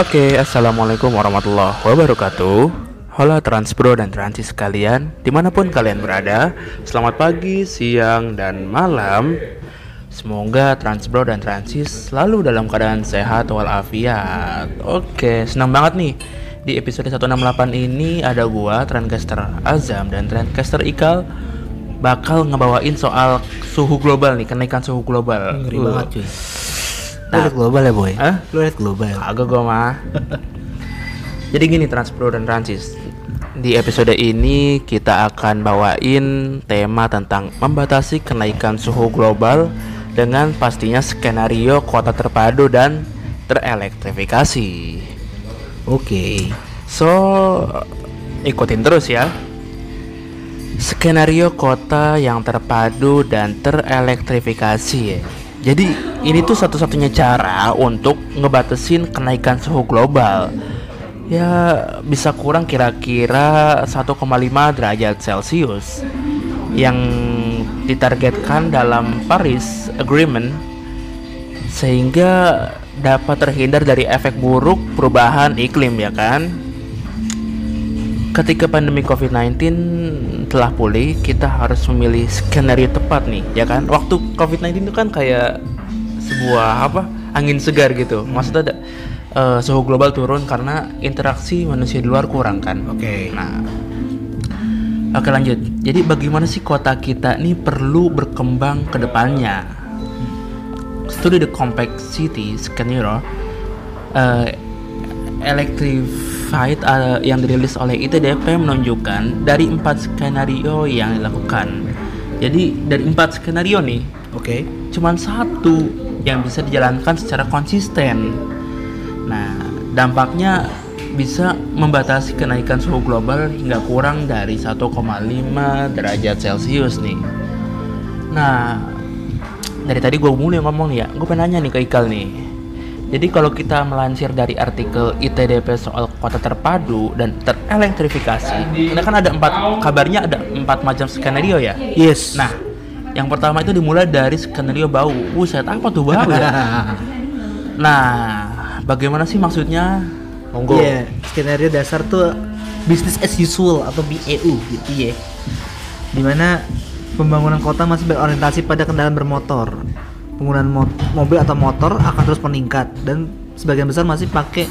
Oke, assalamualaikum warahmatullahi wabarakatuh. Halo Transpro dan Transis sekalian, di mana pun kalian berada, selamat pagi, siang, dan malam. Semoga Transpro dan Transis selalu dalam keadaan sehat walafiat. Oke, senang banget nih. Di episode 168 ini ada gua, Trendcaster Azam dan Trendcaster Ikal bakal ngebawain soal suhu global nih, kenaikan suhu global. Ngeri Uh. banget cuy. Lu Nah. liat global ya boy? Hah? Lu liat global? Agak gua mah. Jadi gini Transpro dan Transis. Di episode ini kita akan bawain tema tentang membatasi kenaikan suhu global dengan pastinya skenario kota terpadu dan terelektrifikasi. Oke. So, ikutin terus ya. Skenario kota yang terpadu dan terelektrifikasi ya. Jadi ini tuh satu-satunya cara untuk ngebatasin kenaikan suhu global. Ya bisa kurang kira-kira 1,5 derajat Celcius yang ditargetkan dalam Paris Agreement sehingga dapat terhindar dari efek buruk perubahan iklim ya kan. Ketika pandemi COVID-19 telah pulih, kita harus memilih skenario tepat nih, ya kan? Waktu COVID-19 itu kan kayak sebuah apa? angin segar gitu. Maksudnya ada eh, suhu global turun karena interaksi manusia di luar kurang kan. Oke. Nah, oke lanjut. Jadi bagaimana sih kota kita nih perlu berkembang ke depannya? Studi the compact city skenario uh, electrified uh, yang dirilis oleh ITDP menunjukkan dari empat skenario yang dilakukan. Jadi dari empat skenario nih, Oke. cuman satu yang bisa dijalankan secara konsisten. Nah, dampaknya bisa membatasi kenaikan suhu global hingga kurang dari 1,5 derajat Celcius nih. Nah, dari tadi gue mulai ngomong nih ya, gue pengen nanya nih ke Ikal nih. Jadi kalau kita melansir dari artikel ITDP soal kota terpadu dan terelektrifikasi, ini kan ada empat kabarnya ada empat macam skenario ya. Yes. Nah, yang pertama itu dimulai dari skenario bau. Buset, apa tuh bau ya? Nah, bagaimana sih maksudnya? Monggo. Iya, skenario dasar tuh business as usual atau BAU gitu ya. Di mana pembangunan kota masih berorientasi pada kendaraan bermotor. Penggunaan mo- mobil atau motor akan terus meningkat dan sebagian besar masih pakai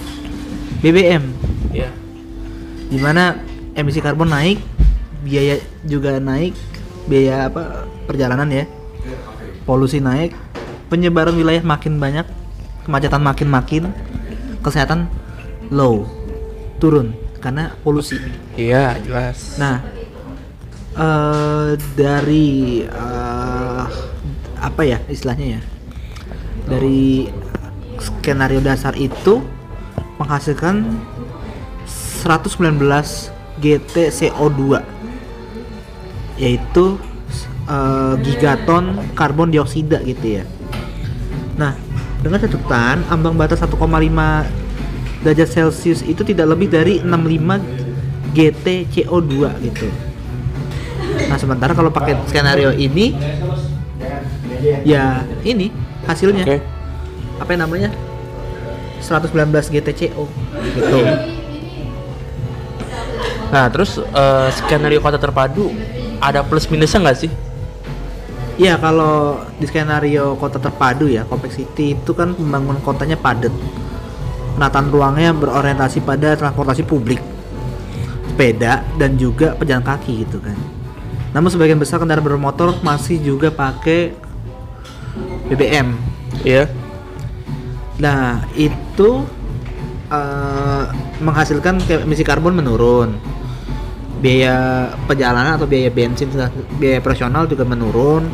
BBM. Iya. Di mana emisi karbon naik, biaya juga naik, biaya apa perjalanan ya, polusi naik, penyebaran wilayah makin banyak, kemacetan makin makin, kesehatan low, turun karena polusi. Iya, jelas. Nah, eh dari eh, apa ya istilahnya ya? Dari skenario dasar itu menghasilkan 119 GT CO2 yaitu eh, gigaton karbon dioksida gitu ya. Nah, dengan catatan ambang batas 1,5 derajat Celcius itu tidak lebih dari 65 GT CO2 gitu. Nah, sementara kalau pakai skenario ini ya ini hasilnya Oke. apa yang namanya 119 GTCO gitu. Nah, terus eh, skenario kota terpadu ada plus minusnya nggak sih? Ya kalau di skenario kota terpadu ya, Compact City itu kan pembangunan kotanya padat. Penataan ruangnya berorientasi pada transportasi publik, sepeda dan juga pejalan kaki gitu kan. Namun sebagian besar kendaraan bermotor masih juga pakai BBM. Iya. Nah itu eh, menghasilkan emisi karbon menurun, biaya perjalanan atau biaya bensin, biaya operasional juga menurun,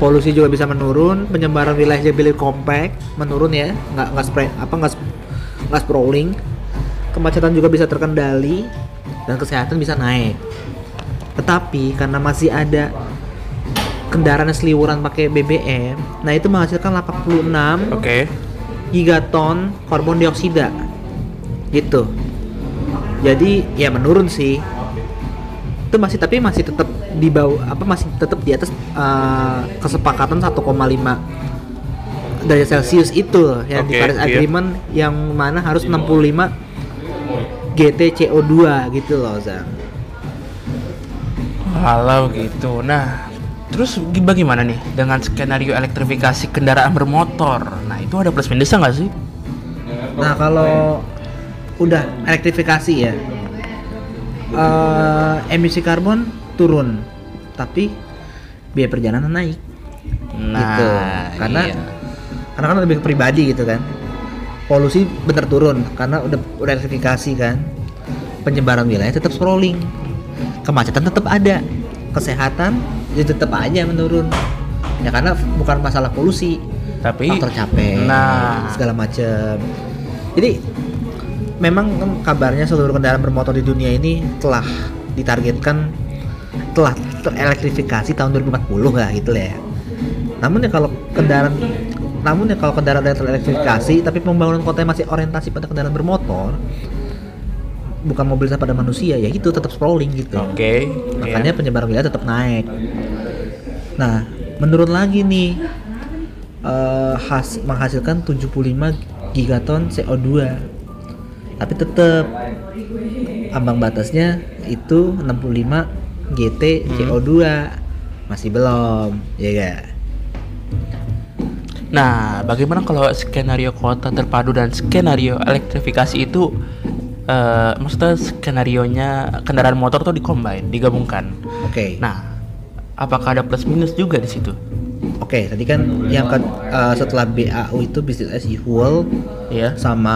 polusi juga bisa menurun, penyebaran wilayah jadi compact menurun ya, nggak nggak spray apa nggak nggak sprawling, kemacetan juga bisa terkendali dan kesehatan bisa naik. Tetapi karena masih ada kendaraan seliwuran pakai BBM, nah itu menghasilkan 86 Oke. gigaton karbon dioksida gitu jadi ya menurun sih itu masih tapi masih tetap di bawah apa masih tetap di atas eh, kesepakatan 1,5 derajat Celcius itu yang di Oke, Paris iya. Agreement yang mana harus 65 GT CO2 gitu loh Zam. Kalau gitu. Nah, terus bagaimana nih dengan skenario elektrifikasi kendaraan bermotor? Nah, itu ada plus minusnya nggak sih? Nah kalau udah elektrifikasi ya, eh, emisi karbon turun, tapi biaya perjalanan naik. Nah, gitu. Karena iya. karena kan lebih ke pribadi gitu kan. Polusi bener turun karena udah udah elektrifikasi kan. Penyebaran wilayah tetap scrolling. Kemacetan tetap ada. Kesehatan ya tetap aja menurun. Ya karena bukan masalah polusi, tapi faktor capek, Nah, segala macam. Jadi memang kabarnya seluruh kendaraan bermotor di dunia ini telah ditargetkan telah terelektrifikasi tahun 2040 lah gitu lah ya. Namun ya kalau kendaraan namun ya kalau kendaraan yang terelektrifikasi tapi pembangunan kota masih orientasi pada kendaraan bermotor bukan mobilisasi pada manusia ya itu tetap scrolling gitu. oke. Makanya iya. penyebaran wilayah tetap naik. Nah, menurun lagi nih eh, has, menghasilkan 75 gigaton CO2. Tapi tetap ambang batasnya itu 65 GT Hmm. CO2. Masih belum, ya ga? Nah, bagaimana kalau skenario kota terpadu dan skenario elektrifikasi itu eh maksudnya skenario nya kendaraan motor tuh dikombin, digabungkan. Oke. Nah, apakah ada plus minus juga di situ? Oke, tadi kan yang ke- eh, setelah BAU itu business as usual Ya. sama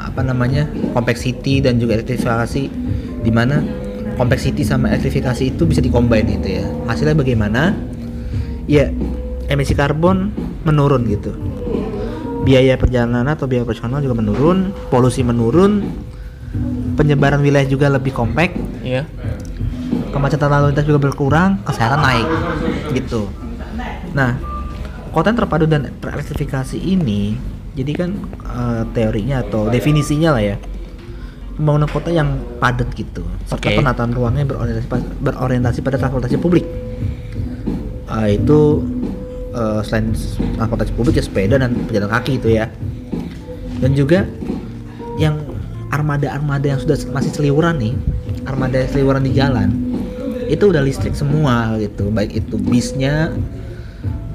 apa namanya complexity dan juga elektrifikasi di mana complexity sama elektrifikasi itu bisa dikombin gitu ya hasilnya bagaimana ya emisi karbon menurun gitu biaya perjalanan atau biaya operasional juga menurun polusi menurun penyebaran wilayah juga lebih kompak Iya. Kemacetan lalu lintas juga berkurang, kesehatan naik, gitu. Nah, kota yang terpadu dan terelektrifikasi ini, jadi kan eh, teorinya atau definisinya lah ya, pembangunan kota yang padat gitu, serta penataan ruangnya berorientasi, berorientasi pada transportasi publik. Eh, itu eh, selain transportasi publik ya sepeda dan pejalan kaki itu ya, dan juga yang armada-armada yang sudah masih seliuran nih, armada yang seliuran di jalan, itu udah listrik semua gitu, baik itu bisnya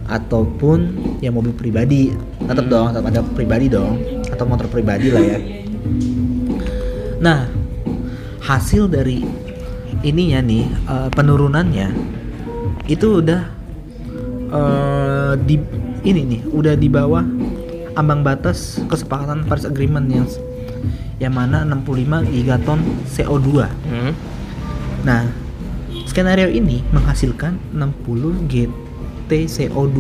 ataupun ya mobil pribadi, tetap dong, tetap ada pribadi dong, atau motor pribadi lah ya. Nah, hasil dari ininya nih eh, penurunannya itu udah eh, di ini nih udah di bawah ambang batas kesepakatan Paris Agreement yang yang mana 65 gigaton CO2. Hmm. Nah, skenario ini menghasilkan 60 GT CO2.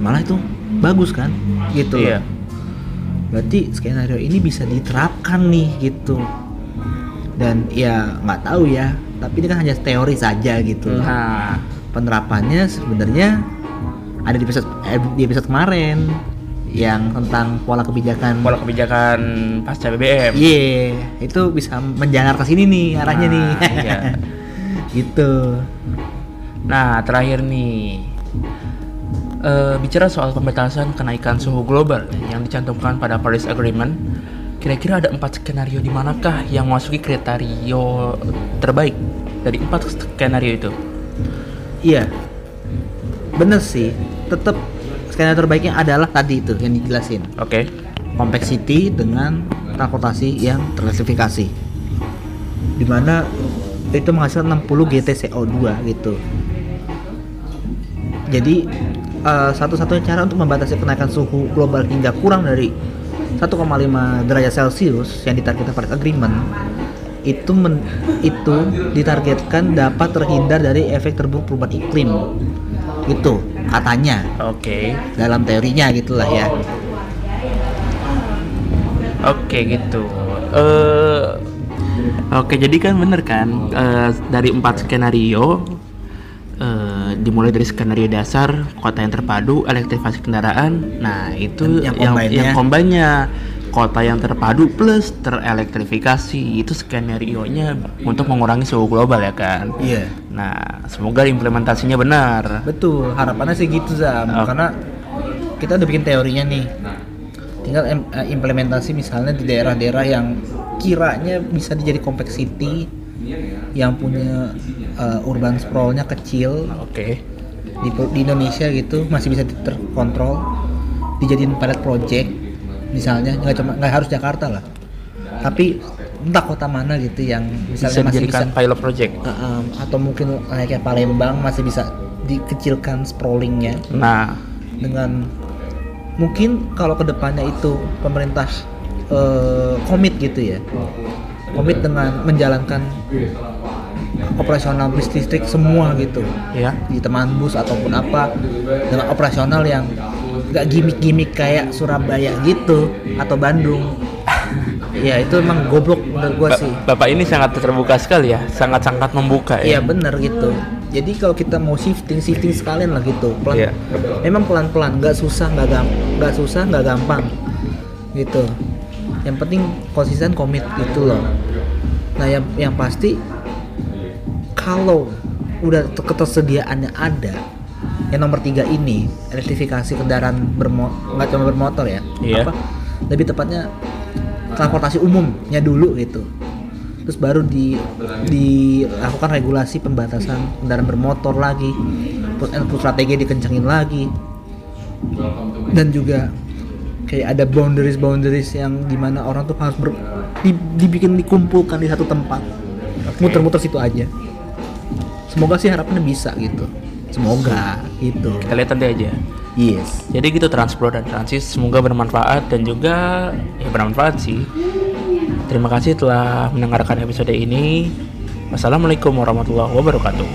Malah itu bagus kan? Gitu loh. Iya. Berarti skenario ini bisa diterapkan nih gitu. Dan ya nggak tahu ya, tapi ini kan hanya teori saja gitu. Nah, Penerapannya sebenarnya ada di episode eh, di episode kemarin yang tentang pola kebijakan pola kebijakan pasca BBM. Iya, itu bisa menjalar ke sini nih arahnya Nah, nih. iya. gitu. Nah, terakhir nih. Eh, bicara soal pembatasan kenaikan suhu global yang dicantumkan pada Paris Agreement, kira-kira ada empat skenario di manakah yang memasuki kriteria terbaik dari empat skenario itu? Iya. Bener sih. Tetap skenario terbaiknya adalah tadi itu yang dijelasin. Oke. Complexity dengan transportasi yang terklasifikasi. Di mana itu menghasilkan 60 GT CO2 gitu. Jadi eh, satu-satunya cara untuk membatasi kenaikan suhu global hingga kurang dari 1,5 derajat Celcius yang ditargetkan Paris Agreement itu men- itu ditargetkan dapat terhindar dari efek terburuk perubahan iklim. Gitu katanya Oke. dalam teorinya gitulah ya. Oke gitu. Eh Oke, jadi kan bener kan eh, dari empat skenario eh, dimulai dari skenario dasar kota yang terpadu, elektrifikasi kendaraan. Nah, itu Yang yang combine-nya. yang combine-nya kota yang terpadu plus terelektrifikasi itu skenario-nya untuk mengurangi suhu global ya kan. Iya. Nah, semoga implementasinya benar. Betul, harapannya sih gitu Zam. Oh. Karena kita udah bikin teorinya nih tinggal eh, implementasi misalnya di daerah-daerah yang kiranya bisa dijadi compact city yang punya eh, urban sprawl-nya kecil. Oke. di, di Indonesia gitu masih bisa terkontrol. Dijadiin pilot project misalnya nggak cuma nggak harus Jakarta lah. Tapi entah kota mana gitu yang Bisa misalnya masih bisa dijadikan pilot project. Uh, um, atau mungkin kayak Palembang masih bisa dikecilkan sprawlingnya. Nah, dengan mungkin kalau ke depannya itu pemerintah eh, komit gitu ya komit dengan menjalankan operasional bis listrik semua gitu ya. di teman bus ataupun apa dengan operasional yang nggak gimmick-gimmick kayak Surabaya gitu atau Bandung ya itu emang goblok menurut gua Ba- sih Bapak ini sangat terbuka sekali ya, sangat-sangat membuka Iya ya. bener gitu. Jadi kalau kita mau shifting, shifting sekalian lah gitu. Pelan, Iya. Memang pelan-pelan, nggak susah, nggak gampang, nggak susah, nggak gampang, gitu. Yang penting konsisten komit gitu loh. Nah yang yang pasti kalau udah te- ketersediaannya ada, yang nomor tiga ini elektrifikasi kendaraan bermo nggak cuma bermotor ya, Iya. apa? Lebih tepatnya transportasi umumnya dulu gitu terus baru di dilakukan regulasi pembatasan kendaraan bermotor lagi terus strategi dikencengin lagi dan juga kayak ada boundaries boundaries yang di mana orang tuh harus ber, di- dibikin dikumpulkan di satu tempat muter-muter situ aja semoga sih harapannya bisa gitu semoga gitu Kita lihat nanti aja. yes Jadi gitu Transpro dan Transis semoga bermanfaat dan juga ya bermanfaat sih. Terima kasih telah mendengarkan episode ini. Wassalamualaikum warahmatullahi wabarakatuh.